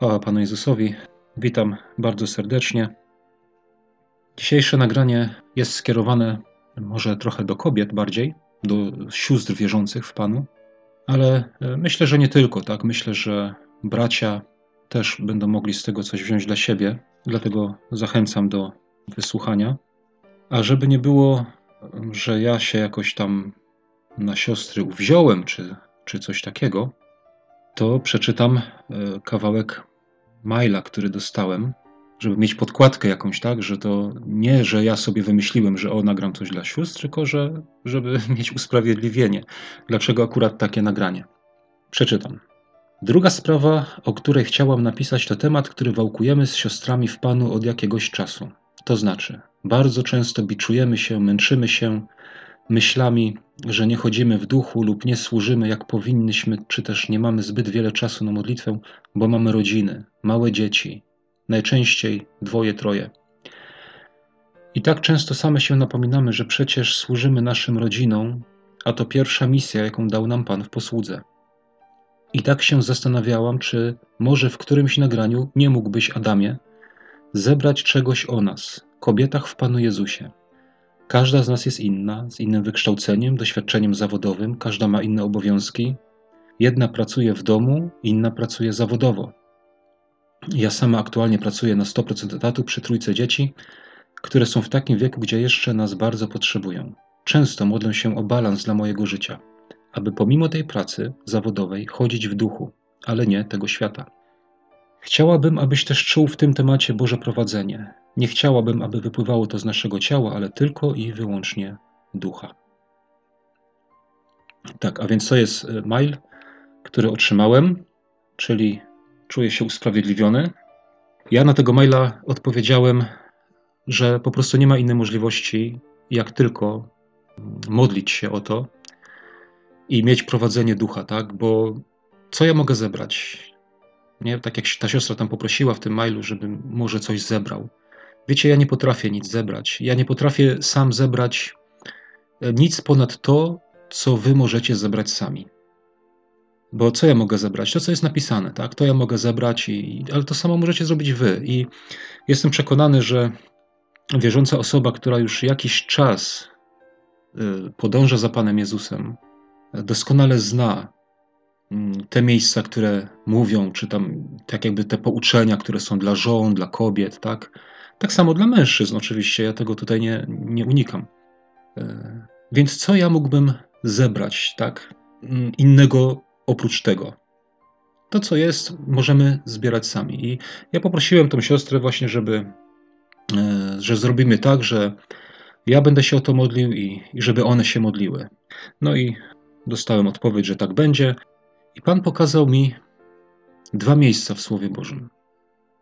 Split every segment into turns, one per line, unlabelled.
Chwała Panu Jezusowi. Witam bardzo serdecznie. Dzisiejsze nagranie jest skierowane może trochę do kobiet bardziej, do sióstr wierzących w Panu, ale e, myślę, że nie tylko, tak? Myślę, że bracia też będą mogli z tego coś wziąć dla siebie, dlatego zachęcam do wysłuchania. A żeby nie było, że ja się jakoś tam na siostry uwziąłem, czy, czy coś takiego, to przeczytam e, kawałek maila, który dostałem, żeby mieć podkładkę jakąś, tak, że to nie, że ja sobie wymyśliłem, że o, nagram coś dla sióstr, tylko że, żeby mieć usprawiedliwienie, dlaczego akurat takie nagranie. Przeczytam. Druga sprawa, o której chciałam napisać, to temat, który wałkujemy z siostrami w Panu od jakiegoś czasu. To znaczy, bardzo często biczujemy się, męczymy się myślami, że nie chodzimy w duchu lub nie służymy jak powinnyśmy, czy też nie mamy zbyt wiele czasu na modlitwę, bo mamy rodziny, małe dzieci, najczęściej dwoje, troje. I tak często same się napominamy, że przecież służymy naszym rodzinom, a to pierwsza misja, jaką dał nam Pan w posłudze. I tak się zastanawiałam, czy może w którymś nagraniu nie mógłbyś, Adamie, zebrać czegoś o nas, kobietach w Panu Jezusie. Każda z nas jest inna, z innym wykształceniem, doświadczeniem zawodowym, każda ma inne obowiązki. Jedna pracuje w domu, inna pracuje zawodowo. Ja sama aktualnie pracuję na 100% etatu przy trójce dzieci, które są w takim wieku, gdzie jeszcze nas bardzo potrzebują. Często modlę się o balans dla mojego życia, aby pomimo tej pracy zawodowej chodzić w duchu, ale nie tego świata. Chciałabym, abyś też czuł w tym temacie Boże prowadzenie. Nie chciałabym, aby wypływało to z naszego ciała, ale tylko i wyłącznie ducha. Tak, a więc to jest e, mail, który otrzymałem, czyli czuję się usprawiedliwiony. Ja na tego maila odpowiedziałem, że po prostu nie ma innej możliwości, jak tylko modlić się o to i mieć prowadzenie ducha, tak? Bo co ja mogę zebrać? Nie? Tak jak ta siostra tam poprosiła w tym mailu, żebym może coś zebrał. Wiecie, ja nie potrafię nic zebrać. Ja nie potrafię sam zebrać e, nic ponad to, co wy możecie zebrać sami. Bo co ja mogę zebrać? To, co jest napisane, tak? To ja mogę zebrać, i, ale to samo możecie zrobić wy. I jestem przekonany, że wierząca osoba, która już jakiś czas e, podąża za Panem Jezusem, doskonale zna te miejsca, które mówią, czy tam tak jakby te pouczenia, które są dla żon, dla kobiet, tak? Tak samo dla mężczyzn, oczywiście, ja tego tutaj nie, nie unikam. E, więc co ja mógłbym zebrać, tak? Mm, innego oprócz tego. To, co jest, możemy zbierać sami. I ja poprosiłem tą siostrę właśnie, żeby, e, że zrobimy tak, że ja będę się o to modlił i, i żeby one się modliły. No i dostałem odpowiedź, że tak będzie. I Pan pokazał mi dwa miejsca w Słowie Bożym.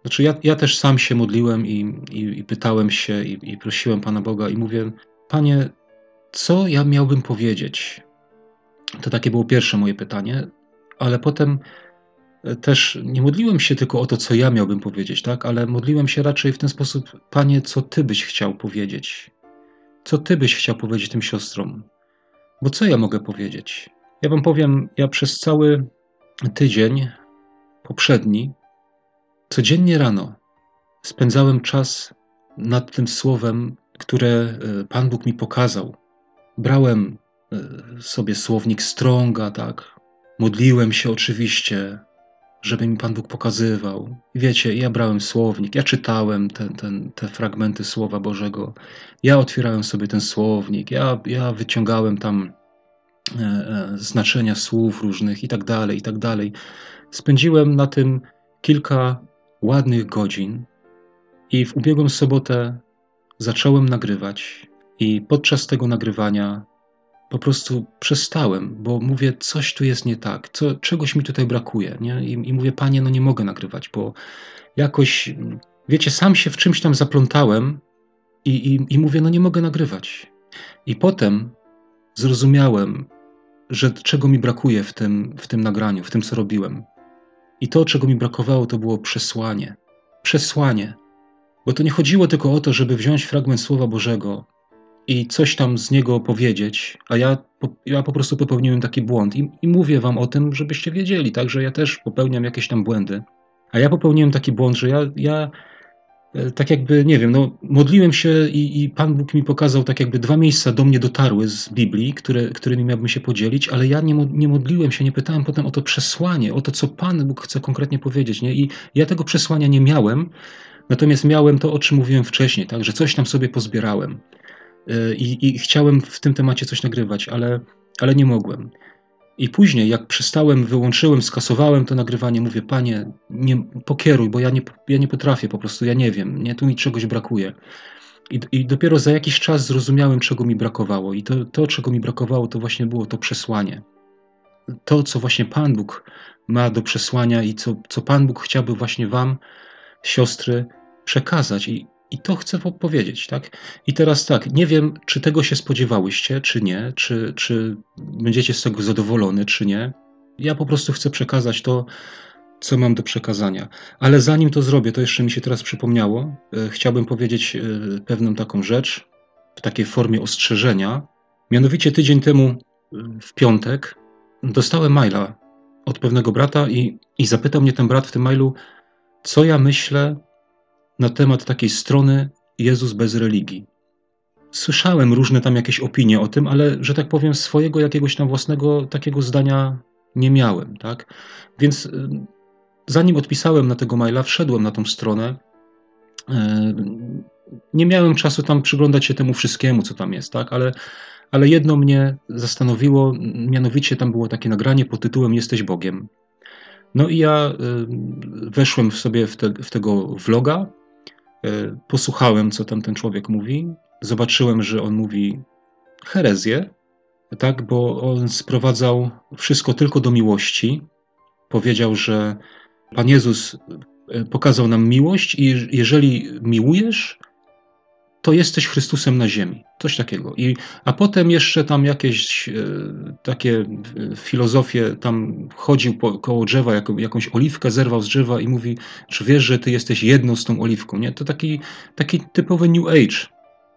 Znaczy, ja, ja też sam się modliłem i, i, i pytałem się i, i prosiłem Pana Boga i mówię: Panie, co ja miałbym powiedzieć? To takie było pierwsze moje pytanie, ale potem e, też nie modliłem się tylko o to, co ja miałbym powiedzieć, tak? Ale modliłem się raczej w ten sposób: Panie, co Ty byś chciał powiedzieć? Co Ty byś chciał powiedzieć tym siostrom? Bo co ja mogę powiedzieć? Ja wam powiem, ja przez cały tydzień poprzedni, codziennie rano spędzałem czas nad tym słowem, które e, Pan Bóg mi pokazał. Brałem e, sobie słownik Stronga, tak. Modliłem się oczywiście, żeby mi Pan Bóg pokazywał. Wiecie, ja brałem słownik, ja czytałem ten, ten, te fragmenty Słowa Bożego, ja otwierałem sobie ten słownik, ja, ja wyciągałem tam znaczenia słów różnych i tak dalej, i tak dalej. Spędziłem na tym kilka ładnych godzin i w ubiegłą sobotę zacząłem nagrywać i podczas tego nagrywania po prostu przestałem, bo mówię, coś tu jest nie tak, co, czegoś mi tutaj brakuje. Nie? I, I mówię, panie, no nie mogę nagrywać, bo jakoś, wiecie, sam się w czymś tam zaplątałem i, i, i mówię, no nie mogę nagrywać. I potem zrozumiałem, że czego mi brakuje w tym, w tym nagraniu, w tym, co robiłem. I to, czego mi brakowało, to było przesłanie. Przesłanie. Bo to nie chodziło tylko o to, żeby wziąć fragment Słowa Bożego i coś tam z niego powiedzieć, a ja, ja po prostu popełniłem taki błąd. I, I mówię wam o tym, żebyście wiedzieli, tak, że ja też popełniam jakieś tam błędy. A ja popełniłem taki błąd, że ja, ja tak jakby, nie wiem, no, modliłem się i, i, Pan Bóg mi pokazał, tak jakby dwa miejsca do mnie dotarły z Biblii, które, którymi miałbym się podzielić, ale ja nie, nie modliłem się, nie pytałem potem o to przesłanie, o to, co Pan Bóg chce konkretnie powiedzieć. Nie? I ja tego przesłania nie miałem, natomiast miałem to, o czym mówiłem wcześniej, tak, że coś tam sobie pozbierałem. E, I, i chciałem w tym temacie coś nagrywać, ale, ale nie mogłem. I później, jak przestałem, wyłączyłem, skasowałem to nagrywanie, mówię, panie, nie, pokieruj, bo ja nie, ja nie potrafię po prostu, ja nie wiem, nie, tu mi czegoś brakuje. I, I, dopiero za jakiś czas zrozumiałem, czego mi brakowało. I to, to, czego mi brakowało, to właśnie było to przesłanie. To, co właśnie Pan Bóg ma do przesłania i co, co Pan Bóg chciałby właśnie Wam, siostry, przekazać. I, i to chcę powiedzieć, tak? I teraz tak, nie wiem, czy tego się spodziewałyście, czy nie, czy, czy będziecie z tego zadowolony, czy nie. Ja po prostu chcę przekazać to, co mam do przekazania. Ale zanim to zrobię, to jeszcze mi się teraz przypomniało, e, chciałbym powiedzieć e, pewną taką rzecz w takiej formie ostrzeżenia. Mianowicie tydzień temu, e, w piątek, dostałem maila od pewnego brata i, i zapytał mnie ten brat w tym mailu, co ja myślę na temat takiej strony Jezus bez religii. Słyszałem różne tam jakieś opinie o tym, ale że tak powiem, swojego jakiegoś tam własnego takiego zdania nie miałem, tak? Więc y, zanim odpisałem na tego maila, wszedłem na tą stronę. Y, nie miałem czasu tam przyglądać się temu wszystkiemu, co tam jest, tak? Ale, ale jedno mnie zastanowiło, mianowicie tam było takie nagranie pod tytułem Jesteś Bogiem. No i ja y, weszłem w sobie w, te, w tego vloga, posłuchałem, co tam ten człowiek mówi, zobaczyłem, że on mówi herezję, tak, bo on sprowadzał wszystko tylko do miłości. Powiedział, że Pan Jezus e, pokazał nam miłość i jeżeli miłujesz, to jesteś Chrystusem na ziemi. Coś takiego. I, a potem jeszcze tam jakieś e, takie filozofie, tam chodził po, koło drzewa, jak, jakąś oliwkę zerwał z drzewa i mówi, czy wiesz, że ty jesteś jedną z tą oliwką, nie? To taki, taki typowy New Age.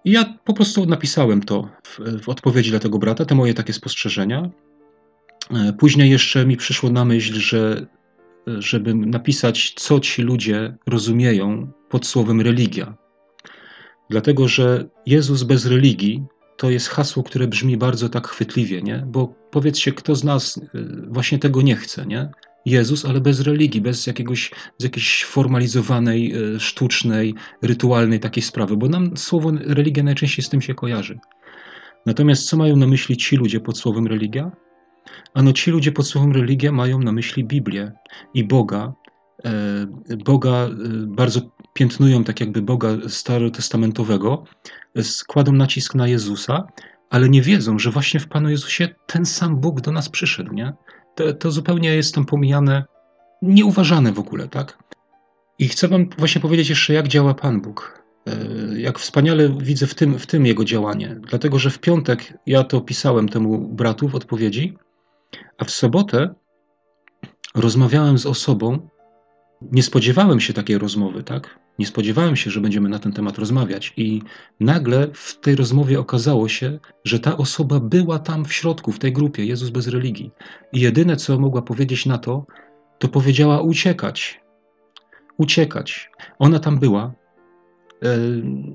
I ja po prostu napisałem to w, w odpowiedzi dla tego brata, te moje takie spostrzeżenia. E, później jeszcze mi przyszło na myśl, że żeby napisać, co ci ludzie rozumieją pod słowem religia. Dlatego, że Jezus bez religii to jest hasło, które brzmi bardzo tak chwytliwie, nie? Bo powiedzcie, kto z nas y, właśnie tego nie chce, nie? Jezus, ale bez religii, bez jakiegoś, z jakiejś formalizowanej, y, sztucznej, rytualnej takiej sprawy, bo nam słowo religia najczęściej z tym się kojarzy. Natomiast co mają na myśli ci ludzie pod słowem religia? Ano ci ludzie pod słowem religia mają na myśli Biblię i Boga, Boga e, bardzo piętnują tak jakby Boga starotestamentowego, składą nacisk na Jezusa, ale nie wiedzą, że właśnie w Panu Jezusie ten sam Bóg do nas przyszedł, nie? To, to zupełnie jest tam pomijane, nieuważane w ogóle, tak? I chcę wam właśnie powiedzieć jeszcze, jak działa Pan Bóg. E, jak wspaniale widzę w tym, w tym jego działanie. Dlatego, że w piątek ja to pisałem temu bratu w odpowiedzi, a w sobotę rozmawiałem z osobą, nie spodziewałem się takiej rozmowy, tak? Nie spodziewałem się, że będziemy na ten temat rozmawiać, i nagle w tej rozmowie okazało się, że ta osoba była tam w środku, w tej grupie Jezus bez religii. I jedyne, co mogła powiedzieć na to, to powiedziała uciekać. Uciekać. Ona tam była. E,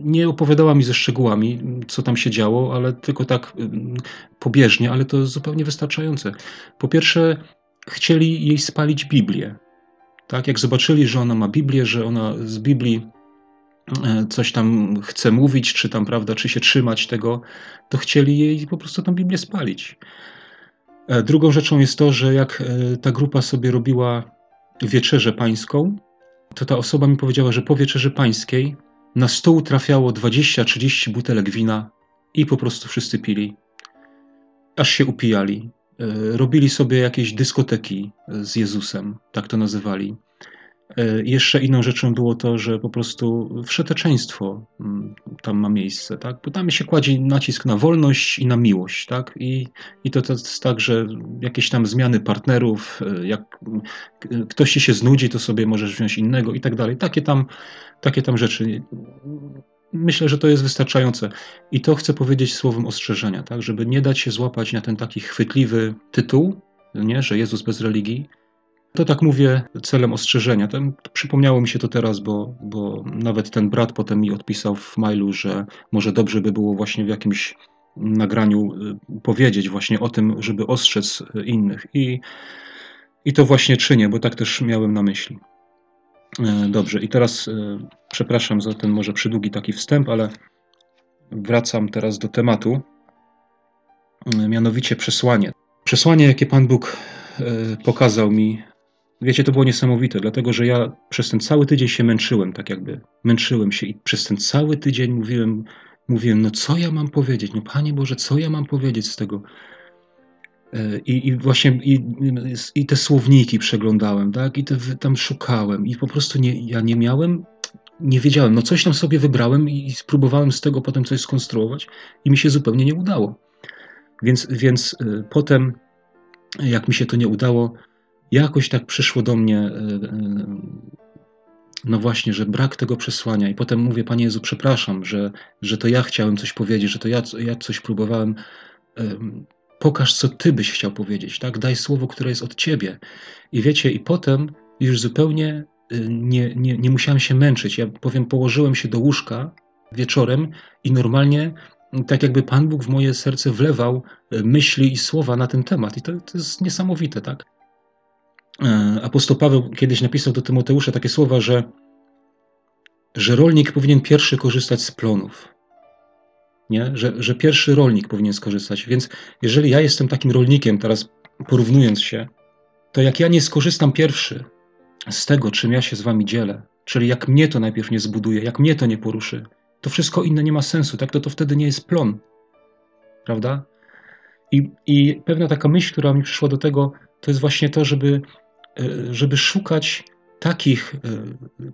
nie opowiadała mi ze szczegółami, co tam się działo, ale tylko tak e, pobieżnie, ale to zupełnie wystarczające. Po pierwsze, chcieli jej spalić Biblię. Tak, jak zobaczyli, że ona ma Biblię, że ona z Biblii e, coś tam chce mówić, czy tam, prawda, czy się trzymać tego, to chcieli jej po prostu tą Biblię spalić. E, drugą rzeczą jest to, że jak e, ta grupa sobie robiła wieczerzę pańską, to ta osoba mi powiedziała, że po wieczerzy pańskiej na stół trafiało 20-30 butelek wina i po prostu wszyscy pili, aż się upijali. E, robili sobie jakieś dyskoteki z Jezusem, tak to nazywali. E, jeszcze inną rzeczą było to, że po prostu wszeteczeństwo mm, tam ma miejsce, tak? Bo tam się kładzie nacisk na wolność i na miłość, tak? I, i to, jest tak, że jakieś tam zmiany partnerów, e, jak ktoś ci się znudzi, to sobie możesz wziąć innego i tak dalej. Takie tam, takie tam rzeczy myślę, że to jest wystarczające. I to chcę powiedzieć słowem ostrzeżenia, tak, żeby nie dać się złapać na ten taki chwytliwy tytuł, nie, że Jezus bez religii, To tak mówię celem ostrzeżenia. Tam przypomniało mi się to teraz, bo, bo nawet ten brat potem mi odpisał w mailu, że może dobrze by było właśnie w jakimś nagraniu y, powiedzieć właśnie o tym, żeby ostrzec innych. I, i to właśnie czynię, bo tak też miałem na myśli. E, dobrze, i teraz e, przepraszam za ten może przydługi taki wstęp, ale wracam teraz do tematu, e, mianowicie przesłanie. Przesłanie, jakie Pan Bóg pokazał mi, wiecie, to było niesamowite, dlatego że ja przez ten cały tydzień się męczyłem, tak jakby męczyłem się i przez ten cały tydzień mówiłem, mówiłem, no co ja mam powiedzieć, no Panie Boże, co ja mam powiedzieć z tego? I, i właśnie i, i, te słowniki przeglądałem, tak? I te, tam szukałem i po prostu nie, ja nie miałem, nie wiedziałem. No coś tam sobie wybrałem i spróbowałem z tego potem coś skonstruować i mi się zupełnie nie udało. Więc, więc y, potem, jak mi się to nie udało, jakoś tak przyszło do mnie, y, y, no właśnie, że brak tego przesłania. I potem mówię, Panie Jezu, przepraszam, że, że to ja chciałem coś powiedzieć, że to ja, ja coś próbowałem pokaż, co ty byś chciał powiedzieć, tak? Daj słowo, które jest od ciebie. I wiecie, i potem już zupełnie y, nie, nie, nie musiałem się męczyć. Ja powiem, położyłem się do łóżka wieczorem i normalnie tak jakby Pan Bóg w moje serce wlewał y, myśli i słowa na ten temat. I to, to jest niesamowite, tak? E, apostoł Paweł kiedyś napisał do Tymoteusza takie słowa, że, że rolnik powinien pierwszy korzystać z plonów nie? Że, że pierwszy rolnik powinien skorzystać. Więc jeżeli ja jestem takim rolnikiem, teraz porównując się, to jak ja nie skorzystam pierwszy z tego, czym ja się z wami dzielę, czyli jak mnie to najpierw nie zbuduje, jak mnie to nie poruszy, to wszystko inne nie ma sensu, tak? To to wtedy nie jest plon, prawda? I, I pewna taka myśl, która mi przyszła do tego, to jest właśnie to, żeby, e, żeby szukać takich e,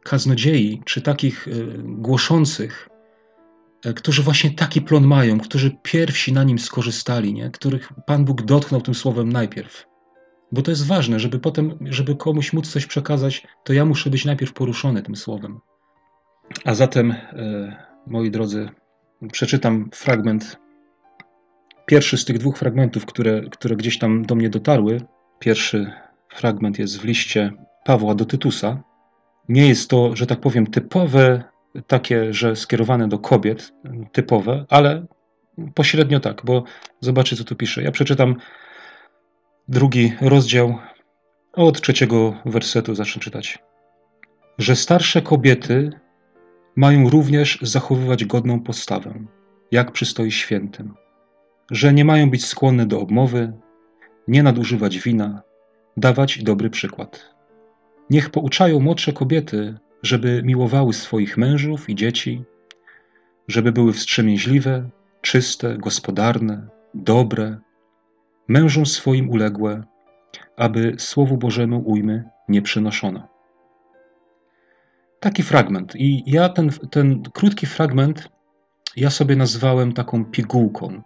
kaznodziei, czy takich e, głoszących, którzy właśnie taki plon mają, którzy pierwsi na nim skorzystali, nie? których Pan Bóg dotknął tym słowem najpierw. Bo to jest ważne, żeby potem, żeby komuś móc coś przekazać, to ja muszę być najpierw poruszony tym słowem. A zatem, e, moi drodzy, przeczytam fragment, pierwszy z tych dwóch fragmentów, które, które gdzieś tam do mnie dotarły. Pierwszy fragment jest w liście Pawła do Tytusa. Nie jest to, że tak powiem, typowe takie, że skierowane do kobiet, typowe, ale pośrednio tak, bo zobaczcie, co tu pisze. Ja przeczytam drugi rozdział, od trzeciego wersetu zacznę czytać. Że starsze kobiety mają również zachowywać godną postawę, jak przystoi świętym, że nie mają być skłonne do obmowy, nie nadużywać wina, dawać dobry przykład. Niech pouczają młodsze kobiety, żeby miłowały swoich mężów i dzieci, żeby były wstrzemięźliwe, czyste, gospodarne, dobre, mężom swoim uległe, aby Słowu Bożemu ujmy nie przynoszono. Taki fragment. I ja ten, ten krótki fragment ja sobie nazwałem taką pigułką.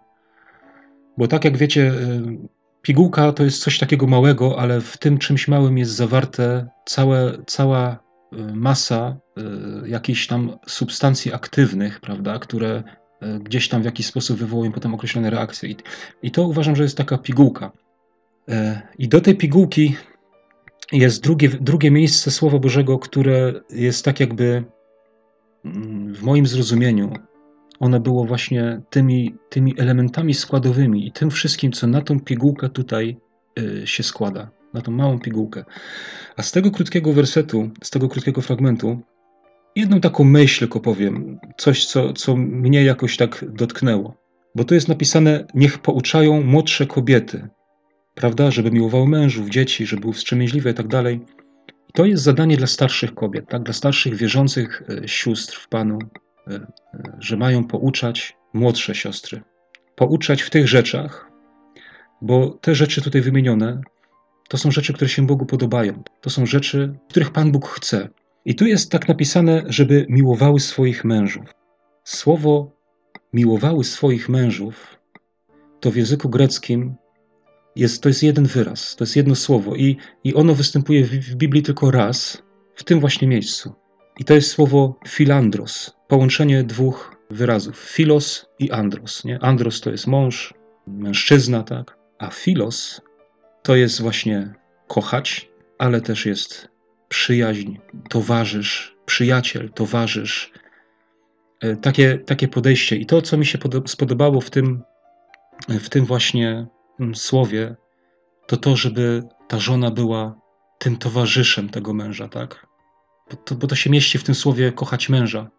Bo tak jak wiecie, y, pigułka to jest coś takiego małego, ale w tym czymś małym jest zawarte całe, cała masa y, jakichś tam substancji aktywnych, prawda, które y, gdzieś tam w jakiś sposób wywołują potem określone reakcje. I, I to uważam, że jest taka pigułka. I do tej pigułki jest drugie, drugie miejsce Słowa Bożego, które jest tak jakby mm, w moim zrozumieniu, one było właśnie tymi, tymi elementami składowymi i tym wszystkim, co na tą pigułkę tutaj się składa na tą małą pigułkę. A z tego krótkiego wersetu, z tego krótkiego fragmentu, jedną taką myśl tylko powiem, coś, co, co mnie jakoś tak dotknęło. Bo tu jest napisane: Niech pouczają młodsze kobiety, prawda, żeby miłowały mężów, dzieci, żeby były wstrzemięźliwe i tak dalej. To jest zadanie dla starszych kobiet, tak, dla starszych wierzących e, sióstr w Panu, e, e, że mają pouczać młodsze siostry. Pouczać w tych rzeczach, bo te rzeczy tutaj wymienione to są rzeczy, które się Bogu podobają. To są rzeczy, których Pan Bóg chce. I tu jest tak napisane, żeby miłowały swoich mężów. Słowo miłowały swoich mężów to w języku greckim jest, to jest jeden wyraz, to jest jedno słowo i, i ono występuje w, w Biblii tylko raz, w tym właśnie miejscu. I to jest słowo filandros, połączenie dwóch wyrazów, filos i andros. Nie? Andros to jest mąż, mężczyzna, tak? A filos to jest właśnie kochać, ale też jest przyjaźń, towarzysz, przyjaciel, towarzysz. E, takie, takie podejście. I to, co mi się spodobało w tym, w tym właśnie mm, słowie, to to, żeby ta żona była tym towarzyszem tego męża, tak? Bo to, bo to się mieści w tym słowie kochać męża.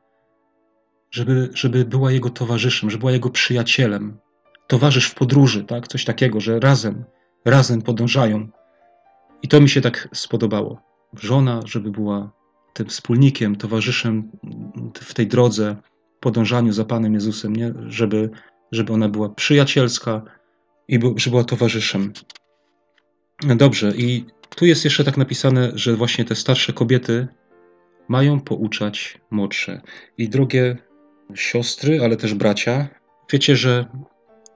Żeby, żeby była jego towarzyszem, żeby była jego przyjacielem. Towarzysz w podróży, tak? Coś takiego, że razem, razem podążają. I to mi się tak spodobało. Żona, żeby była tym wspólnikiem, towarzyszem w tej drodze, podążaniu za Panem Jezusem, nie? Żeby, żeby ona była przyjacielska i żeby była towarzyszem. Dobrze, i tu jest jeszcze tak napisane, że właśnie te starsze kobiety mają pouczać młodsze. I drogie siostry, ale też bracia, wiecie, że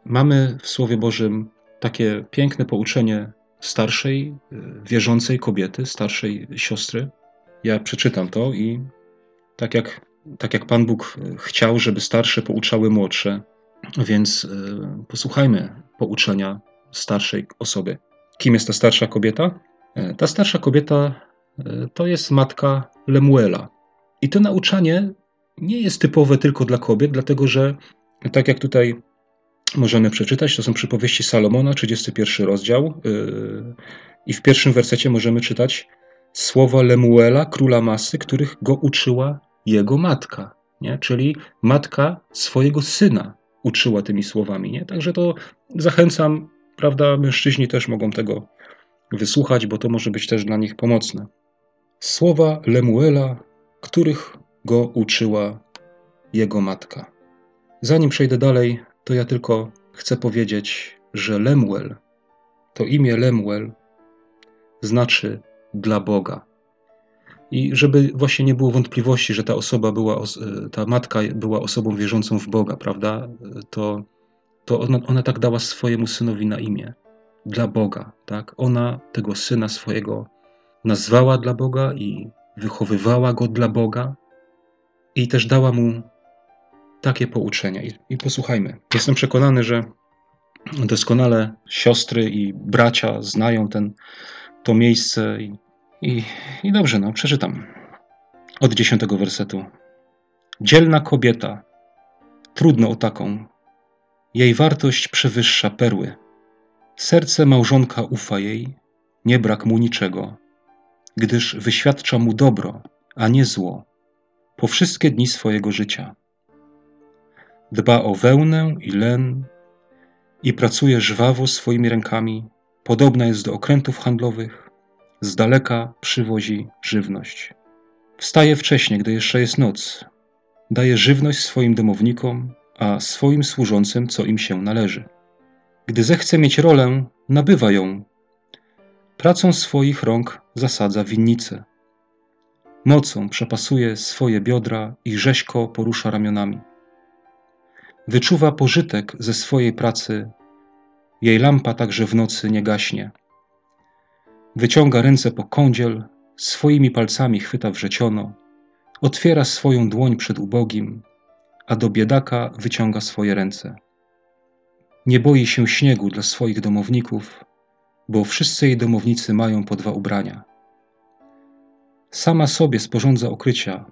mamy w Słowie Bożym takie piękne pouczenie starszej, wierzącej kobiety, starszej siostry. Ja przeczytam to i tak jak, tak jak Pan Bóg chciał, żeby starsze pouczały młodsze, więc e, posłuchajmy pouczenia starszej osoby. Kim jest ta starsza kobieta? E, ta starsza kobieta to jest matka Lemuela. I to nauczanie nie jest typowe tylko dla kobiet, dlatego że, tak jak tutaj możemy przeczytać, to są przypowieści Salomona, 31 rozdział, e, i w pierwszym wersecie możemy czytać słowa Lemuela, króla Masy, których go uczyła jego matka, nie? czyli matka swojego syna uczyła tymi słowami. Nie? Także to zachęcam Prawda, mężczyźni też mogą tego wysłuchać, bo to może być też dla nich pomocne. Słowa Lemuela, których go uczyła jego matka. Zanim przejdę dalej, to ja tylko chcę powiedzieć, że Lemuel, to imię Lemuel, znaczy dla Boga. I żeby właśnie nie było wątpliwości, że ta osoba była, ta matka była osobą wierzącą w Boga, prawda, to to ona, ona tak dała swojemu synowi na imię. Dla Boga, tak? Ona tego syna swojego nazwała dla Boga i wychowywała go dla Boga i też dała mu takie pouczenia. I, i posłuchajmy. Jestem przekonany, że doskonale siostry i bracia znają ten, to miejsce i, i, i dobrze, no, przeczytam. Od dziesiątego wersetu. Dzielna kobieta, trudno o taką, jej wartość przewyższa perły. Serce małżonka ufa jej, nie brak mu niczego, gdyż wyświadcza mu dobro, a nie zło, po wszystkie dni swojego życia. Dba o wełnę i len i pracuje żwawo swoimi rękami, podobna jest do okrętów handlowych, z daleka przywozi żywność. Wstaje wcześnie, gdy jeszcze jest noc, daje żywność swoim domownikom, a swoim służącym, co im się należy. Gdy zechce mieć rolę, nabywa ją. Pracą swoich rąk zasadza winnicę. Mocą przepasuje swoje biodra i rzeźko porusza ramionami. Wyczuwa pożytek ze swojej pracy, jej lampa także w nocy nie gaśnie. Wyciąga ręce po kądziel, swoimi palcami chwyta wrzeciono, otwiera swoją dłoń przed ubogim, a do biedaka wyciąga swoje ręce. Nie boi się śniegu dla swoich domowników, bo wszyscy jej domownicy mają po dwa ubrania. Sama sobie sporządza okrycia,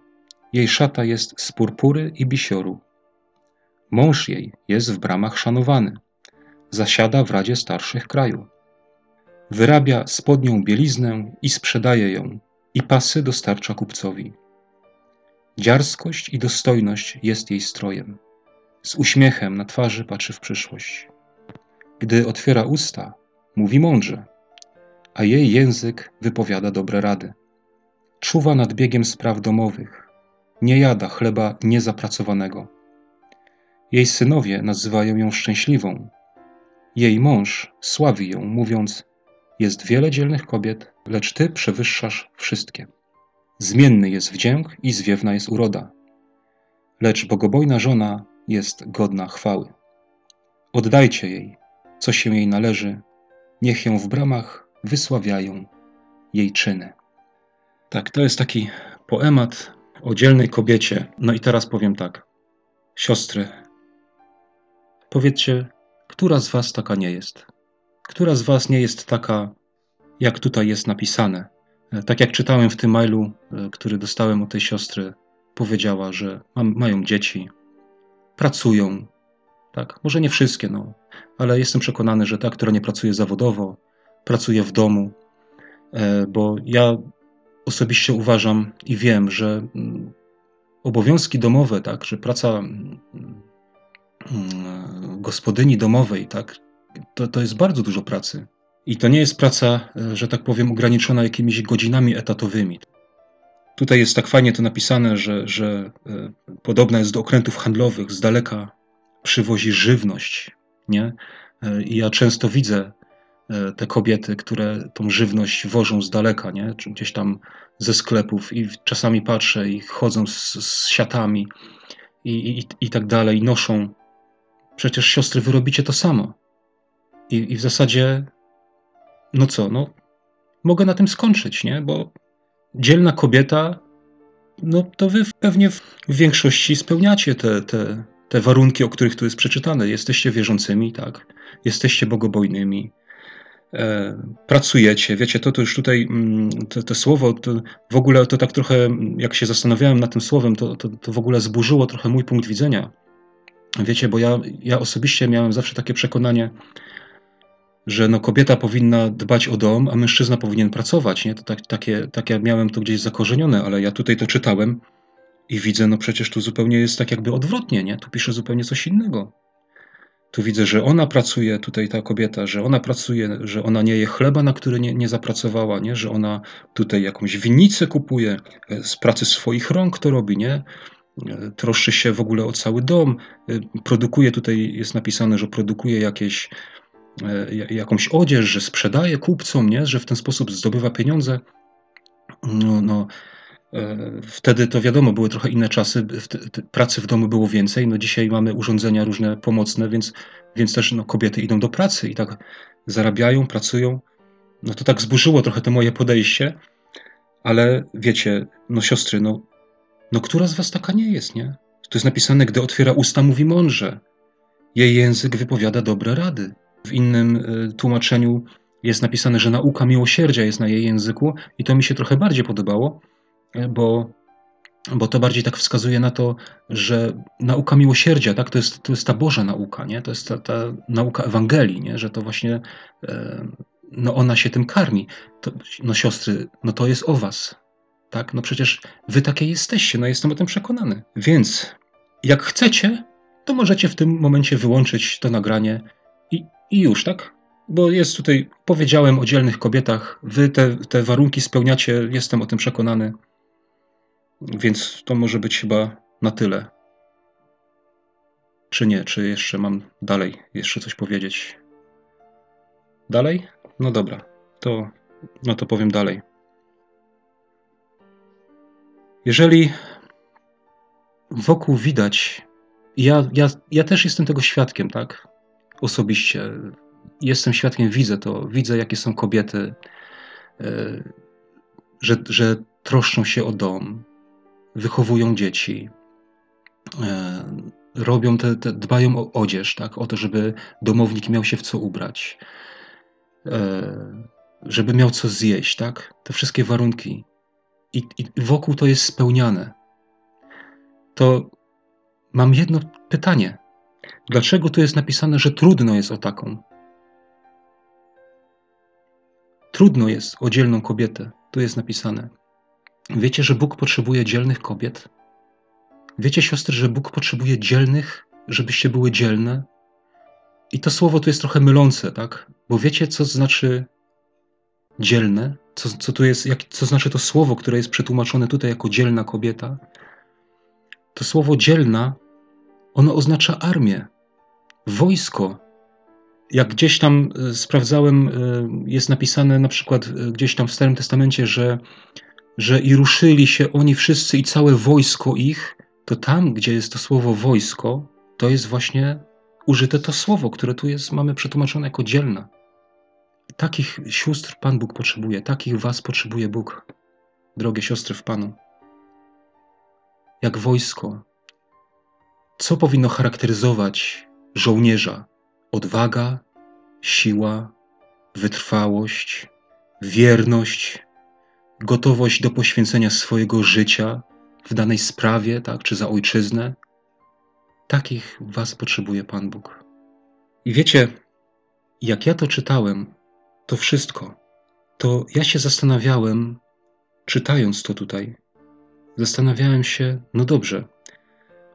jej szata jest z purpury i bisioru. Mąż jej jest w bramach szanowany, zasiada w Radzie Starszych kraju. Wyrabia spodnią bieliznę i sprzedaje ją, i pasy dostarcza kupcowi. Dziarskość i dostojność jest jej strojem. Z uśmiechem na twarzy patrzy w przyszłość. Gdy otwiera usta, mówi mądrze, a jej język wypowiada dobre rady. Czuwa nad biegiem spraw domowych, nie jada chleba niezapracowanego. Jej synowie nazywają ją szczęśliwą. Jej mąż sławi ją, mówiąc: Jest wiele dzielnych kobiet, lecz ty przewyższasz wszystkie. Zmienny jest wdzięk i zwiewna jest uroda. Lecz bogobojna żona jest godna chwały. Oddajcie jej, co się jej należy, niech ją w bramach wysławiają jej czyny. Tak, to jest taki poemat o dzielnej kobiecie. No i teraz powiem tak. Siostry, powiedzcie, która z was taka nie jest? Która z was nie jest taka, jak tutaj jest napisane? Tak jak czytałem w tym mailu, który dostałem od tej siostry, powiedziała, że mam, mają dzieci, pracują. Tak, może nie wszystkie, no, ale jestem przekonany, że ta, która nie pracuje zawodowo, pracuje w domu, bo ja osobiście uważam i wiem, że mm, obowiązki domowe, tak, że praca mm, gospodyni domowej, tak, to, to jest bardzo dużo pracy. I to nie jest praca, e, że tak powiem, ograniczona jakimiś godzinami etatowymi. Tutaj jest tak fajnie to napisane, że, że e, podobna jest do okrętów handlowych, z daleka przywozi żywność. Nie? E, I ja często widzę te kobiety, które tą żywność wożą z daleka, nie? gdzieś tam ze sklepów, i czasami patrzę i chodzą z, z siatami i, i, i tak dalej, noszą. Przecież siostry, wy robicie to samo. I, I w zasadzie, no co, no, mogę na tym skończyć, nie? Bo dzielna kobieta, no to wy pewnie w większości spełniacie te, te, te warunki, o których tu jest przeczytane. Jesteście wierzącymi, tak? Jesteście bogobojnymi. E, pracujecie, wiecie, to, to już tutaj, mm, to, to słowo, to w ogóle to tak trochę, jak się zastanawiałem nad tym słowem, to, to, to w ogóle zburzyło trochę mój punkt widzenia. Wiecie, bo ja, ja osobiście miałem zawsze takie przekonanie, że no kobieta powinna dbać o dom, a mężczyzna powinien pracować. Nie? To tak, takie, takie miałem to gdzieś zakorzenione, ale ja tutaj to czytałem i widzę, no przecież tu zupełnie jest tak jakby odwrotnie, nie? Tu pisze zupełnie coś innego. Tu widzę, że ona pracuje, tutaj ta kobieta, że ona pracuje, że ona nie je chleba, na który nie, nie zapracowała, nie? że ona tutaj jakąś winnicę kupuje, e, z pracy swoich rąk to robi, nie? Troszczy się w ogóle o cały dom, e, produkuje, tutaj jest napisane, że produkuje jakieś E, jakąś odzież, że sprzedaje kupcom, nie? że w ten sposób zdobywa pieniądze. No, no, e, wtedy to wiadomo, były trochę inne czasy, pracy w domu było więcej. No dzisiaj mamy urządzenia różne pomocne, więc, więc też no, kobiety idą do pracy i tak zarabiają, pracują. No to tak zburzyło trochę to moje podejście, ale wiecie, no siostry, no, no która z was taka nie jest, nie? To jest napisane, gdy otwiera usta, mówi mądrze. Jej język wypowiada dobre rady. W innym y, tłumaczeniu jest napisane, że nauka miłosierdzia jest na jej języku, i to mi się trochę bardziej podobało, y, bo, bo to bardziej tak wskazuje na to, że nauka miłosierdzia, tak, to jest, to jest ta Boża nauka, nie? to jest ta, ta nauka Ewangelii, nie? że to właśnie e, no ona się tym karmi. To, no siostry, no to jest o was. Tak? No przecież wy takie jesteście, no jestem o tym przekonany. Więc jak chcecie, to możecie w tym momencie wyłączyć to nagranie i już, tak? Bo jest tutaj, powiedziałem o dzielnych kobietach, wy te, te warunki spełniacie, jestem o tym przekonany. Więc to może być chyba na tyle. Czy nie? Czy jeszcze mam dalej jeszcze coś powiedzieć? Dalej? No dobra, to, no to powiem dalej. Jeżeli wokół widać, ja, ja, ja też jestem tego świadkiem, tak? osobiście. Jestem świadkiem, widzę to, widzę jakie są kobiety, e, że, że troszczą się o dom, wychowują dzieci, e, robią te, te, dbają o odzież, tak, o to, żeby domownik miał się w co ubrać, e, żeby miał co zjeść, tak, te wszystkie warunki. I, i wokół to jest spełniane. To mam jedno pytanie. Dlaczego tu jest napisane, że trudno jest o taką? Trudno jest o dzielną kobietę. Tu jest napisane. Wiecie, że Bóg potrzebuje dzielnych kobiet? Wiecie, siostry, że Bóg potrzebuje dzielnych, żebyście były dzielne? I to słowo tu jest trochę mylące, tak? Bo wiecie, co znaczy dzielne? Co, co tu jest, jak, co znaczy to słowo, które jest przetłumaczone tutaj jako dzielna kobieta? To słowo dzielna, ono oznacza armię wojsko. Jak gdzieś tam e, sprawdzałem, e, jest napisane na przykład e, gdzieś tam w Starym Testamencie, że, że i ruszyli się oni wszyscy i całe wojsko ich, to tam, gdzie jest to słowo wojsko, to jest właśnie użyte to słowo, które tu jest, mamy przetłumaczone jako dzielna. Takich sióstr Pan Bóg potrzebuje, takich was potrzebuje Bóg, drogie siostry w Panu. Jak wojsko. Co powinno charakteryzować żołnierza odwaga, siła, wytrwałość, wierność, gotowość do poświęcenia swojego życia w danej sprawie, tak, czy za ojczyznę. Takich was potrzebuje Pan Bóg. I wiecie, jak ja to czytałem, to wszystko, to ja się zastanawiałem, czytając to tutaj, zastanawiałem się, no dobrze,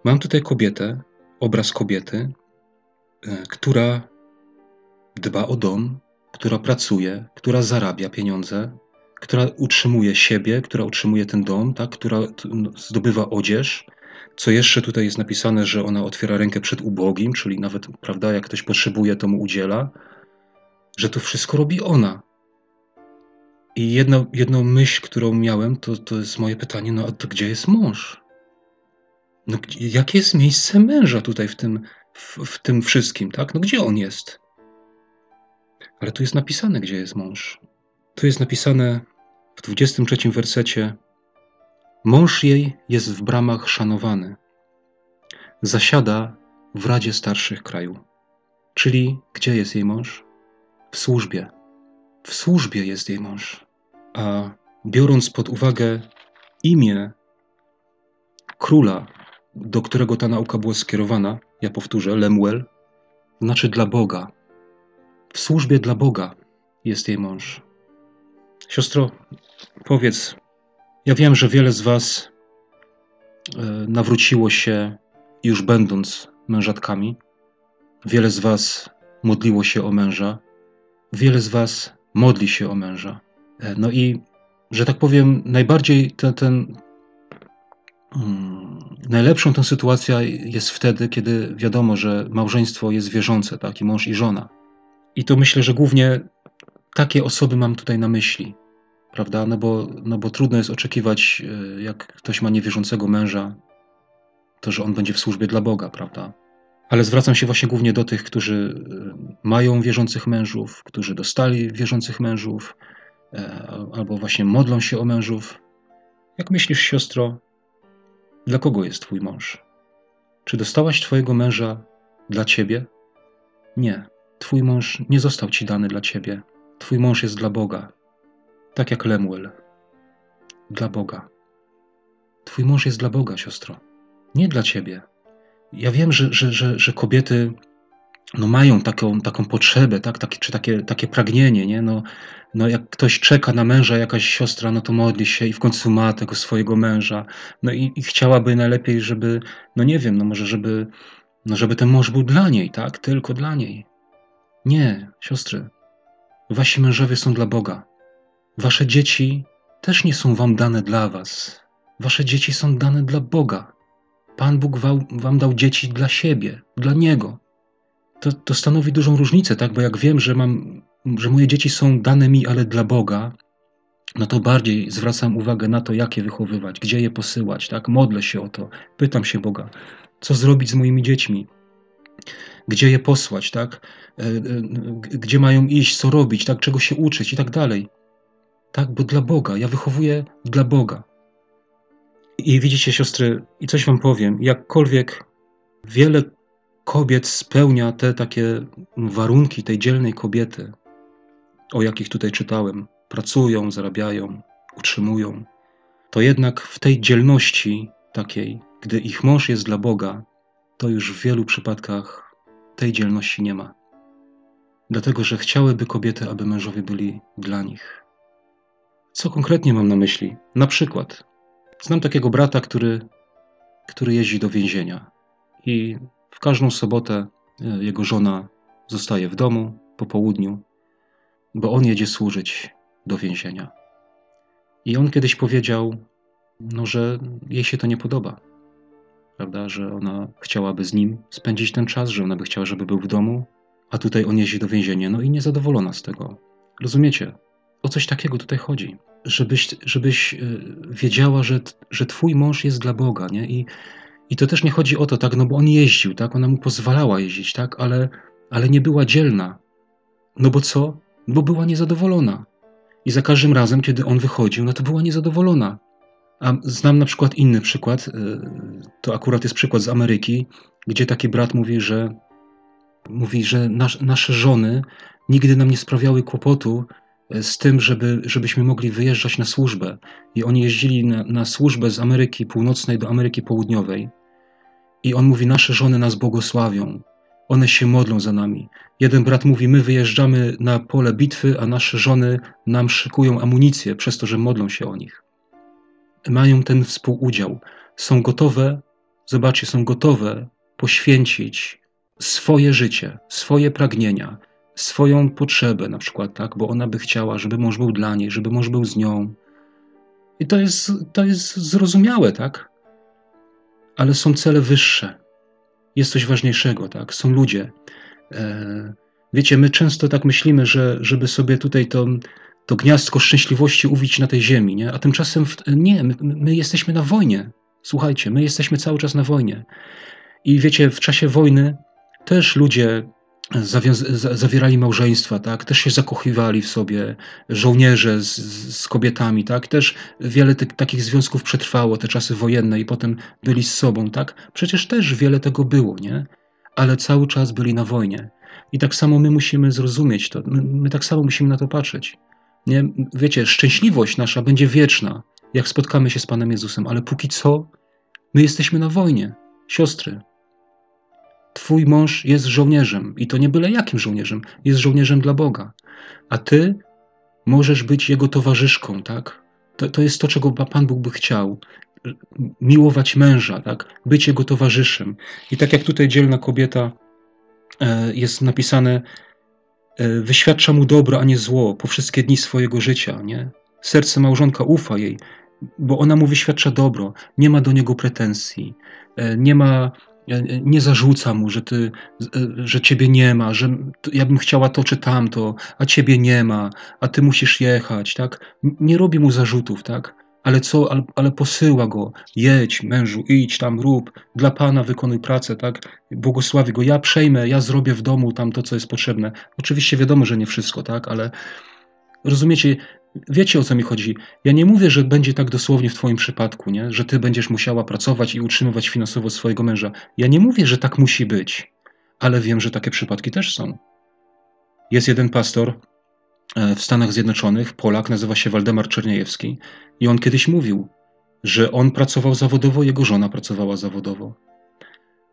mam tutaj kobietę, obraz kobiety, e, która dba o dom, która pracuje, która zarabia pieniądze, która utrzymuje siebie, która utrzymuje ten dom, tak, która zdobywa odzież. Co jeszcze tutaj jest napisane, że ona otwiera rękę przed ubogim, czyli nawet, prawda, jak ktoś potrzebuje, to mu udziela, że to wszystko robi ona. I jedno, jedną myśl, którą miałem, to, to jest moje pytanie, no a to gdzie jest mąż? No, jakie jest miejsce męża tutaj w tym, w, w tym wszystkim, tak? No gdzie on jest? Ale tu jest napisane, gdzie jest mąż. Tu jest napisane w 23 wersecie: Mąż jej jest w bramach szanowany. Zasiada w Radzie Starszych Kraju. Czyli gdzie jest jej mąż? W służbie. W służbie jest jej mąż. A biorąc pod uwagę imię króla, do którego ta nauka była skierowana, ja powtórzę, Lemuel, znaczy dla Boga. W służbie dla Boga jest jej mąż. Siostro, powiedz, ja wiem, że wiele z Was e, nawróciło się już będąc mężatkami. Wiele z Was modliło się o męża. Wiele z Was modli się o męża. E, no i, że tak powiem, najbardziej ten, ten hmm, najlepszą tę sytuacja jest wtedy, kiedy wiadomo, że małżeństwo jest wierzące, tak, i mąż i żona. I to myślę, że głównie takie osoby mam tutaj na myśli, prawda? No bo, no bo trudno jest oczekiwać, e, jak ktoś ma niewierzącego męża, to że on będzie w służbie dla Boga, prawda? Ale zwracam się właśnie głównie do tych, którzy e, mają wierzących mężów, którzy dostali wierzących mężów, e, albo właśnie modlą się o mężów. Jak myślisz, siostro, dla kogo jest Twój mąż? Czy dostałaś Twojego męża dla Ciebie? Nie. Twój mąż nie został Ci dany dla Ciebie. Twój mąż jest dla Boga. Tak jak Lemuel. Dla Boga. Twój mąż jest dla Boga, siostro. Nie dla Ciebie. Ja wiem, że, że, że, że kobiety no mają taką, taką potrzebę, tak? Takie, czy takie, takie pragnienie, nie? No, no jak ktoś czeka na męża, jakaś siostra, no to modli się i w końcu ma tego swojego męża. No i, i chciałaby najlepiej, żeby, no nie wiem, no może żeby, no żeby ten mąż był dla niej, tak? Tylko dla niej. Nie, siostry. Wasi mężowie są dla Boga. Wasze dzieci też nie są wam dane dla was. Wasze dzieci są dane dla Boga. Pan Bóg wam, dał dzieci dla siebie, dla Niego to, to stanowi dużą różnicę, tak? Bo jak wiem, że mam, że moje dzieci są dane mi, ale dla Boga, no to bardziej zwracam uwagę na to, jak je wychowywać, gdzie je posyłać, tak? Modlę się o to, pytam się Boga, co zrobić z moimi dziećmi, gdzie je posłać, tak? E, e, gdzie mają iść, co robić, tak? Czego się uczyć i tak dalej. Tak, bo dla Boga, ja wychowuję dla Boga. I widzicie, siostry, i coś wam powiem, jakkolwiek wiele kobiet spełnia te takie warunki tej dzielnej kobiety, o jakich tutaj czytałem. Pracują, zarabiają, utrzymują. To jednak w tej dzielności takiej, gdy ich mąż jest dla Boga, to już w wielu przypadkach tej dzielności nie ma. Dlatego, że chciałyby kobiety, aby mężowie byli dla nich. Co konkretnie mam na myśli? Na przykład, znam takiego brata, który, który jeździ do więzienia i w każdą sobotę e, jego żona zostaje w domu po południu, bo on jedzie służyć do więzienia. I on kiedyś powiedział, no, że jej się to nie podoba, prawda, że ona chciałaby z nim spędzić ten czas, że ona by chciała, żeby był w domu, a tutaj on jeździ do więzienia, no i niezadowolona z tego. Rozumiecie? O coś takiego tutaj chodzi. Żebyś, żebyś e, wiedziała, że, że twój mąż jest dla Boga, nie? I i to też nie chodzi o to, tak, no bo on jeździł, tak, ona mu pozwalała jeździć, tak, ale, ale nie była dzielna. No bo co? Bo była niezadowolona. I za każdym razem, kiedy on wychodził, no to była niezadowolona. A znam na przykład inny przykład, y, to akurat jest przykład z Ameryki, gdzie taki brat mówi, że mówi, że nas, nasze żony nigdy nam nie sprawiały kłopotu, z tym, żeby, żebyśmy mogli wyjeżdżać na służbę. I oni jeździli na, na służbę z Ameryki Północnej do Ameryki Południowej. I on mówi: Nasze żony nas błogosławią, one się modlą za nami. Jeden brat mówi: My wyjeżdżamy na pole bitwy, a nasze żony nam szykują amunicję przez to, że modlą się o nich. Mają ten współudział. Są gotowe, zobaczcie, są gotowe poświęcić swoje życie, swoje pragnienia, swoją potrzebę, na przykład, tak, bo ona by chciała, żeby mąż był dla niej, żeby mąż był z nią. I to jest, to jest zrozumiałe, tak? Ale są cele wyższe. Jest coś ważniejszego, tak? Są ludzie. E, wiecie, my często tak myślimy, że żeby sobie tutaj to, to gniazdko szczęśliwości uwić na tej ziemi, nie? A tymczasem w, nie, my, my jesteśmy na wojnie. Słuchajcie, my jesteśmy cały czas na wojnie. I wiecie, w czasie wojny też ludzie zawierali małżeństwa, tak? Też się zakochiwali w sobie żołnierze z, z kobietami, tak? Też wiele takich związków przetrwało te czasy wojenne i potem byli z sobą, tak? Przecież też wiele tego było, nie? Ale cały czas byli na wojnie. I tak samo my musimy zrozumieć to. My, my tak samo musimy na to patrzeć. Nie? Wiecie, szczęśliwość nasza będzie wieczna, jak spotkamy się z Panem Jezusem, ale póki co my jesteśmy na wojnie. Siostry, Twój mąż jest żołnierzem i to nie byle jakim żołnierzem, jest żołnierzem dla Boga. A ty możesz być jego towarzyszką, tak? To, to jest to, czego Pan Bóg by chciał. Miłować męża, tak? Być jego towarzyszem. I tak jak tutaj dzielna kobieta e, jest napisane, e, wyświadcza mu dobro, a nie zło po wszystkie dni swojego życia, nie? Serce małżonka ufa jej, bo ona mu wyświadcza dobro, nie ma do niego pretensji, e, nie ma nie zarzuca mu, że, ty, że ciebie nie ma, że ja bym chciała to czy tamto, a ciebie nie ma, a ty musisz jechać, tak? Nie robi mu zarzutów, tak? Ale co, ale, ale posyła go, jedź mężu, idź tam, rób, dla Pana wykonuj pracę, tak? Błogosławi go, ja przejmę, ja zrobię w domu tam to, co jest potrzebne. Oczywiście wiadomo, że nie wszystko, tak? Ale rozumiecie, Wiecie o co mi chodzi. Ja nie mówię, że będzie tak dosłownie w Twoim przypadku, nie? że Ty będziesz musiała pracować i utrzymywać finansowo swojego męża. Ja nie mówię, że tak musi być, ale wiem, że takie przypadki też są. Jest jeden pastor e, w Stanach Zjednoczonych, Polak, nazywa się Waldemar Czerniejewski, i on kiedyś mówił, że on pracował zawodowo, jego żona pracowała zawodowo.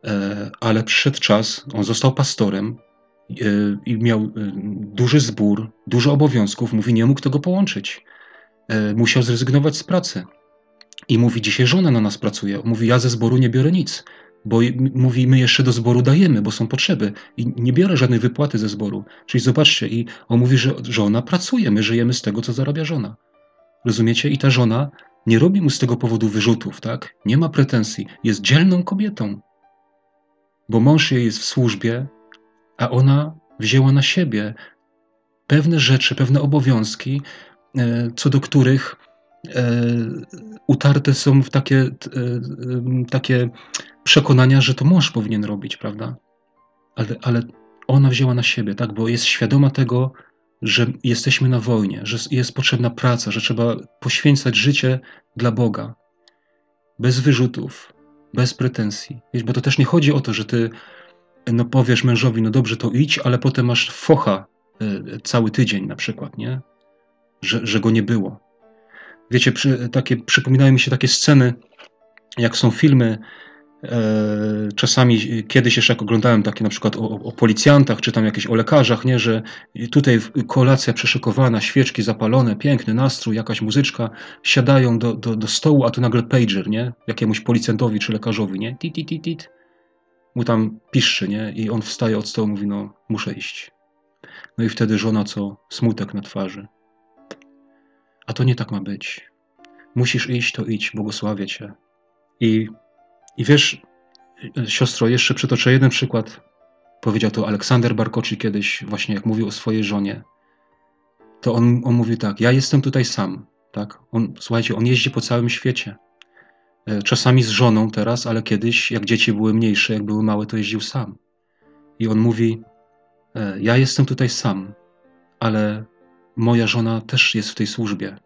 E, ale przyszedł czas, on został pastorem, i miał e, duży zbór, dużo obowiązków, mówi, nie mógł tego połączyć. E, musiał zrezygnować z pracy. I mówi, dzisiaj żona na nas pracuje. Mówi, ja ze zboru nie biorę nic, bo mówi, my jeszcze do zboru dajemy, bo są potrzeby. I nie biorę żadnej wypłaty ze zboru. Czyli zobaczcie, i on mówi, że żona pracuje, my żyjemy z tego, co zarabia żona. Rozumiecie? I ta żona nie robi mu z tego powodu wyrzutów, tak? Nie ma pretensji. Jest dzielną kobietą. Bo mąż jej jest w służbie, a ona wzięła na siebie pewne rzeczy, pewne obowiązki, e, co do których e, utarte są w takie, e, takie przekonania, że to mąż powinien robić, prawda? Ale, ale ona wzięła na siebie, tak? Bo jest świadoma tego, że jesteśmy na wojnie, że jest potrzebna praca, że trzeba poświęcać życie dla Boga. Bez wyrzutów, bez pretensji. Bo to też nie chodzi o to, że ty no powiesz mężowi, no dobrze, to idź, ale potem masz focha y, cały tydzień na przykład, nie? Że, że go nie było. Wiecie, przy, takie, przypominają mi się takie sceny, jak są filmy, e, czasami kiedyś jeszcze jak oglądałem takie na przykład o, o, policjantach, czy tam jakieś o lekarzach, nie, że tutaj kolacja przeszykowana, świeczki zapalone, piękny nastrój, jakaś muzyczka, siadają do, do, do stołu, a tu nagle pager, nie? Jakiemuś policjantowi czy lekarzowi, nie? Tit, tit, tit, tit mu tam piszczy, nie? I on wstaje od stołu, mówi, no muszę iść. No i wtedy żona co? Smutek na twarzy. A to nie tak ma być. Musisz iść, to idź, błogosławię cię. I, i wiesz, siostro, jeszcze przytoczę jeden przykład. Powiedział to Aleksander Barkoczy kiedyś, właśnie jak mówił o swojej żonie. To on, on mówi tak, ja jestem tutaj sam, tak? On, słuchajcie, on jeździ po całym świecie. E, czasami z żoną teraz, ale kiedyś, jak dzieci były mniejsze, jak były małe, to jeździł sam. I on mówi: e, Ja jestem tutaj sam, ale moja żona też jest w tej służbie.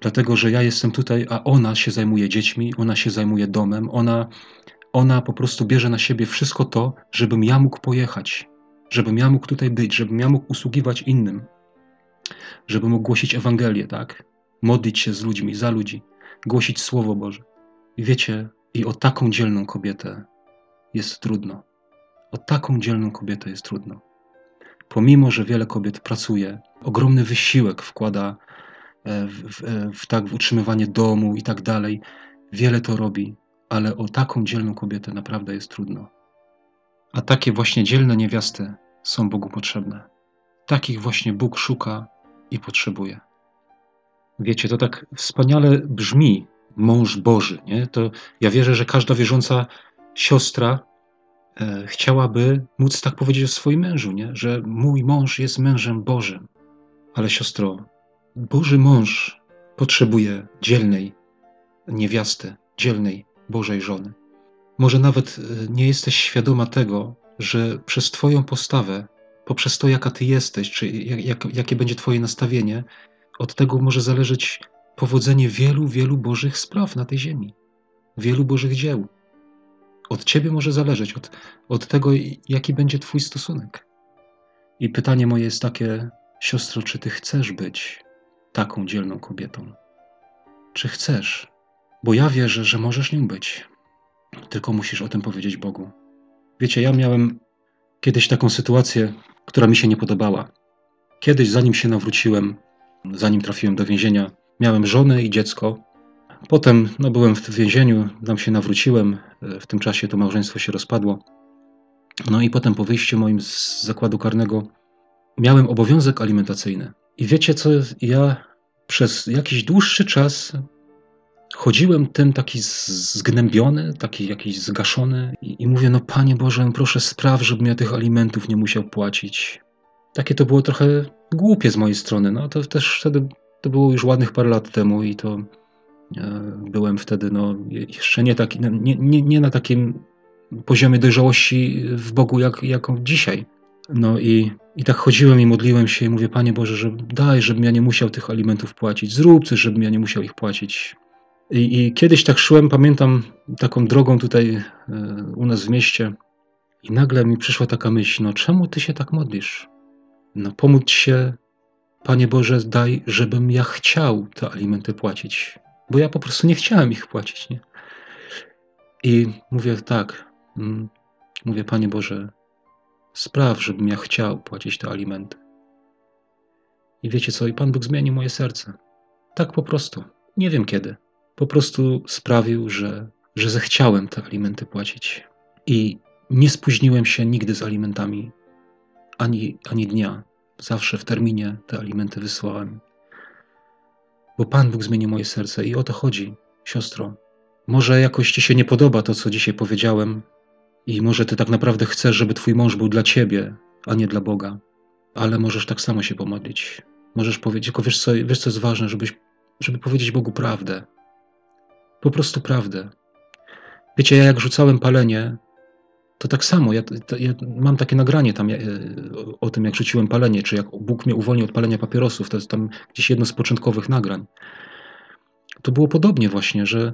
Dlatego, że ja jestem tutaj, a ona się zajmuje dziećmi, ona się zajmuje domem, ona, ona po prostu bierze na siebie wszystko to, żebym ja mógł pojechać, żebym ja mógł tutaj być, żebym ja mógł usługiwać innym. żeby mógł głosić Ewangelię, tak? Modlić się z ludźmi, za ludzi, głosić Słowo Boże. I wiecie, i o taką dzielną kobietę jest trudno. O taką dzielną kobietę jest trudno. Pomimo, że wiele kobiet pracuje, ogromny wysiłek wkłada e, w, w, e, w, tak, w utrzymywanie domu i tak dalej, wiele to robi, ale o taką dzielną kobietę naprawdę jest trudno. A takie właśnie dzielne niewiasty są Bogu potrzebne. Takich właśnie Bóg szuka i potrzebuje. Wiecie, to tak wspaniale brzmi, mąż Boży. Nie? To ja wierzę, że każda wierząca siostra e, chciałaby móc tak powiedzieć o swoim mężu, nie? że mój mąż jest mężem Bożym. Ale siostro, Boży mąż potrzebuje dzielnej niewiasty, dzielnej Bożej żony. Może nawet e, nie jesteś świadoma tego, że przez Twoją postawę, poprzez to, jaka Ty jesteś, czy jak, jak, jakie będzie Twoje nastawienie, od tego może zależeć powodzenie wielu, wielu Bożych spraw na tej ziemi, wielu Bożych dzieł. Od Ciebie może zależeć, od, od tego, jaki będzie Twój stosunek. I pytanie moje jest takie, siostro, czy Ty chcesz być taką dzielną kobietą? Czy chcesz? Bo ja wierzę, że możesz nią być. Tylko musisz o tym powiedzieć Bogu. Wiecie, ja miałem kiedyś taką sytuację, która mi się nie podobała. Kiedyś, zanim się nawróciłem, zanim trafiłem do więzienia, miałem żonę i dziecko. Potem no, byłem w więzieniu, tam się nawróciłem. W tym czasie to małżeństwo się rozpadło. No i potem po wyjściu moim z zakładu karnego miałem obowiązek alimentacyjny. I wiecie co, ja przez jakiś dłuższy czas chodziłem tym taki zgnębiony, taki jakiś zgaszony i, i mówię, no Panie Boże, proszę spraw, żebym ja tych alimentów nie musiał płacić. Takie to było trochę głupie z mojej strony, no to też wtedy, to było już ładnych parę lat temu i to e, byłem wtedy, no jeszcze nie, taki, nie, nie, nie na takim poziomie dojrzałości w Bogu, jak, jak dzisiaj. No i, i tak chodziłem i modliłem się i mówię, Panie Boże, że daj, żebym ja nie musiał tych alimentów płacić, zrób coś, żebym ja nie musiał ich płacić. I, I, kiedyś tak szłem, pamiętam, taką drogą tutaj e, u nas w mieście, i nagle mi przyszła taka myśl: No, czemu ty się tak modlisz? No, pomóc się, Panie Boże, daj, żebym ja chciał te alimenty płacić, bo ja po prostu nie chciałem ich płacić, nie? I mówię tak, mm, mówię, Panie Boże, spraw, żebym ja chciał płacić te alimenty. I wiecie co? I Pan Bóg zmienił moje serce. Tak po prostu. Nie wiem kiedy po prostu sprawił, że, że zechciałem te alimenty płacić. I nie spóźniłem się nigdy z alimentami ani, ani dnia. Zawsze w terminie te alimenty wysłałem. Bo Pan Bóg zmienił moje serce i o to chodzi, siostro. Może jakoś ci się nie podoba to, co dzisiaj powiedziałem, i może ty tak naprawdę chcesz, żeby twój mąż był dla ciebie, a nie dla Boga, ale możesz tak samo się pomodlić. Możesz powiedzieć, tylko wiesz co, wiesz co jest ważne, żebyś, żeby powiedzieć Bogu prawdę, po prostu prawdę. Wiecie, ja jak rzucałem palenie, to tak samo. Ja, to, ja mam takie nagranie tam ja, e, o tym, jak rzuciłem palenie, czy jak Bóg mnie uwolnił od palenia papierosów. To jest tam gdzieś jedno z początkowych nagrań. To było podobnie właśnie, że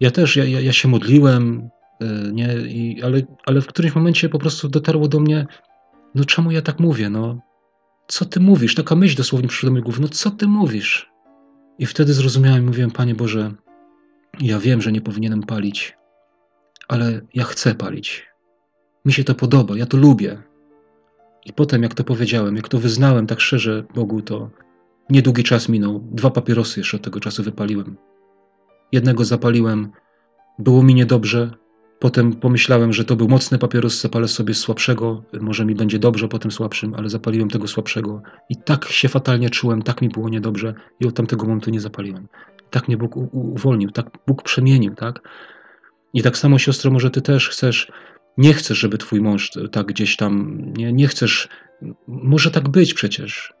ja też, ja, ja, ja się modliłem, e, nie, i, ale, ale w którymś momencie po prostu dotarło do mnie, no czemu ja tak mówię, no co ty mówisz? Taka myśl dosłownie przyszła do mojej głowy, no co ty mówisz? I wtedy zrozumiałem, mówiłem, Panie Boże, ja wiem, że nie powinienem palić, ale ja chcę palić. Mi się to podoba, ja to lubię. I potem, jak to powiedziałem, jak to wyznałem tak szczerze Bogu, to niedługi czas minął. Dwa papierosy jeszcze od tego czasu wypaliłem. Jednego zapaliłem, było mi niedobrze. Potem pomyślałem, że to był mocny papieros, zapalę sobie słabszego, może mi będzie dobrze po tym słabszym, ale zapaliłem tego słabszego. I tak się fatalnie czułem, tak mi było niedobrze i od tamtego momentu nie zapaliłem. Tak mnie Bóg uwolnił, tak Bóg przemienił, tak? I tak samo, siostro, może ty też chcesz, nie chcesz, żeby twój mąż tak gdzieś tam, nie, nie chcesz, może tak być przecież,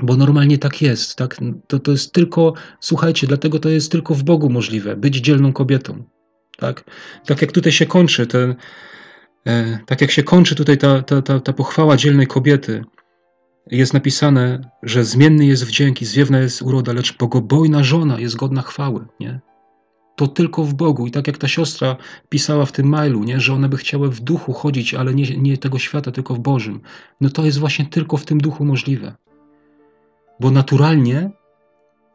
bo normalnie tak jest, tak? To, to jest tylko, słuchajcie, dlatego to jest tylko w Bogu możliwe, być dzielną kobietą, tak? Tak jak tutaj się kończy ten, e, tak jak się kończy tutaj ta, ta, ta, ta pochwała dzielnej kobiety, jest napisane, że zmienny jest wdzięk i zwiewna jest uroda, lecz bogobojna żona jest godna chwały, nie? To tylko w Bogu. I tak jak ta siostra pisała w tym mailu, nie? że one by chciały w duchu chodzić, ale nie, nie tego świata, tylko w Bożym. No to jest właśnie tylko w tym duchu możliwe. bo naturalnie,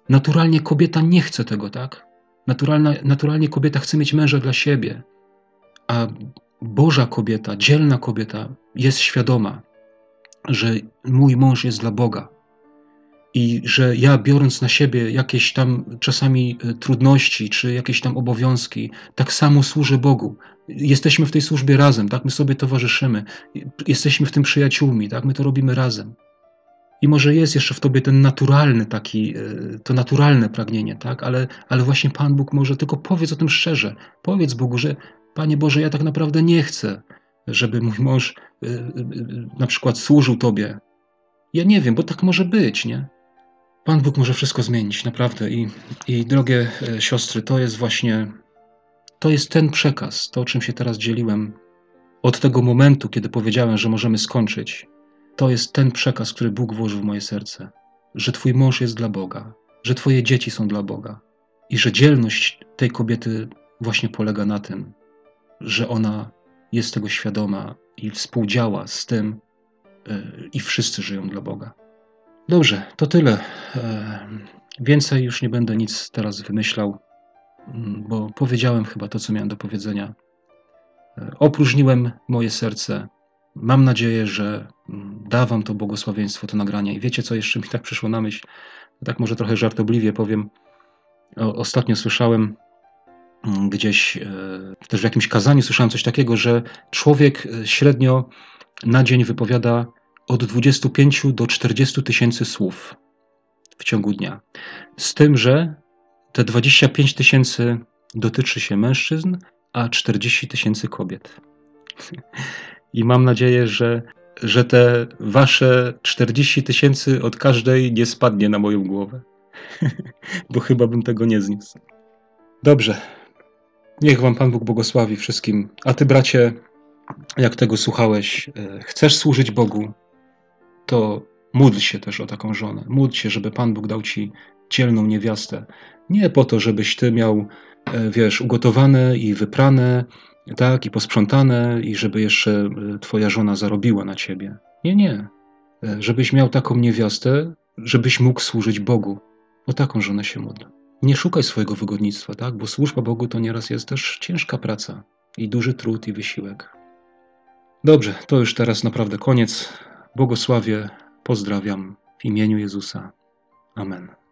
naturalnie kobieta nie chce tego, tak? Naturalna, naturalnie kobieta chce mieć męża dla siebie, a Boża kobieta, dzielna kobieta jest świadoma, że mój mąż jest dla Boga i że ja biorąc na siebie jakieś tam czasami e, trudności czy jakieś tam obowiązki, tak samo służę Bogu. Jesteśmy w tej służbie razem, tak? My sobie towarzyszymy, jesteśmy w tym przyjaciółmi, tak? My to robimy razem. I może jest jeszcze w tobie ten naturalny taki, e, to naturalne pragnienie, tak? Ale, ale właśnie Pan Bóg może tylko powiedz o tym szczerze. Powiedz Bogu, że Panie Boże, ja tak naprawdę nie chcę, żeby mój mąż e, na przykład służył Tobie. Ja nie wiem, bo tak może być, nie? Pan Bóg może wszystko zmienić, naprawdę. I, I drogie e, siostry, to jest właśnie, to jest ten przekaz, to o czym się teraz dzieliłem, od tego momentu, kiedy powiedziałem, że możemy skończyć. To jest ten przekaz, który Bóg włożył w moje serce, że Twój mąż jest dla Boga, że Twoje dzieci są dla Boga i że dzielność tej kobiety właśnie polega na tym, że ona jest tego świadoma i współdziała z tym, e, i wszyscy żyją dla Boga. Dobrze, to tyle. E, więcej już nie będę nic teraz wymyślał, mm, bo powiedziałem chyba to, co miałem do powiedzenia. E, opróżniłem moje serce. Mam nadzieję, że mm, da Wam to błogosławieństwo, to nagranie. I wiecie, co jeszcze mi tak przyszło na myśl? Tak może trochę żartobliwie powiem. Ostatnio słyszałem mm, gdzieś, e, też w jakimś kazaniu słyszałem coś takiego, że człowiek średnio na dzień wypowiada od 25 do 40 tysięcy słów w ciągu dnia. Z tym, że te 25 tysięcy dotyczy się mężczyzn, a 40 tysięcy kobiet. I mam nadzieję, że, że te wasze 40 tysięcy od każdej nie spadnie na moją głowę, bo chyba bym tego nie zniósł. Dobrze. Niech wam Pan Bóg błogosławi wszystkim. A ty, bracie, jak tego słuchałeś, e, chcesz służyć Bogu, to módl się też o taką żonę. Módl się, żeby Pan Bóg dał ci dzielną niewiastę. Nie po to, żebyś ty miał, e, wiesz, ugotowane i wyprane, tak, i posprzątane, i żeby jeszcze e, twoja żona zarobiła na ciebie. Nie, nie. E, żebyś miał taką niewiastę, żebyś mógł służyć Bogu. O taką żonę się módl. Nie szukaj swojego wygodnictwa, tak? Bo służba Bogu to nieraz jest też ciężka praca i duży trud i wysiłek. Dobrze, to już teraz naprawdę koniec. Błogosławię, pozdrawiam w imieniu Jezusa. Amen.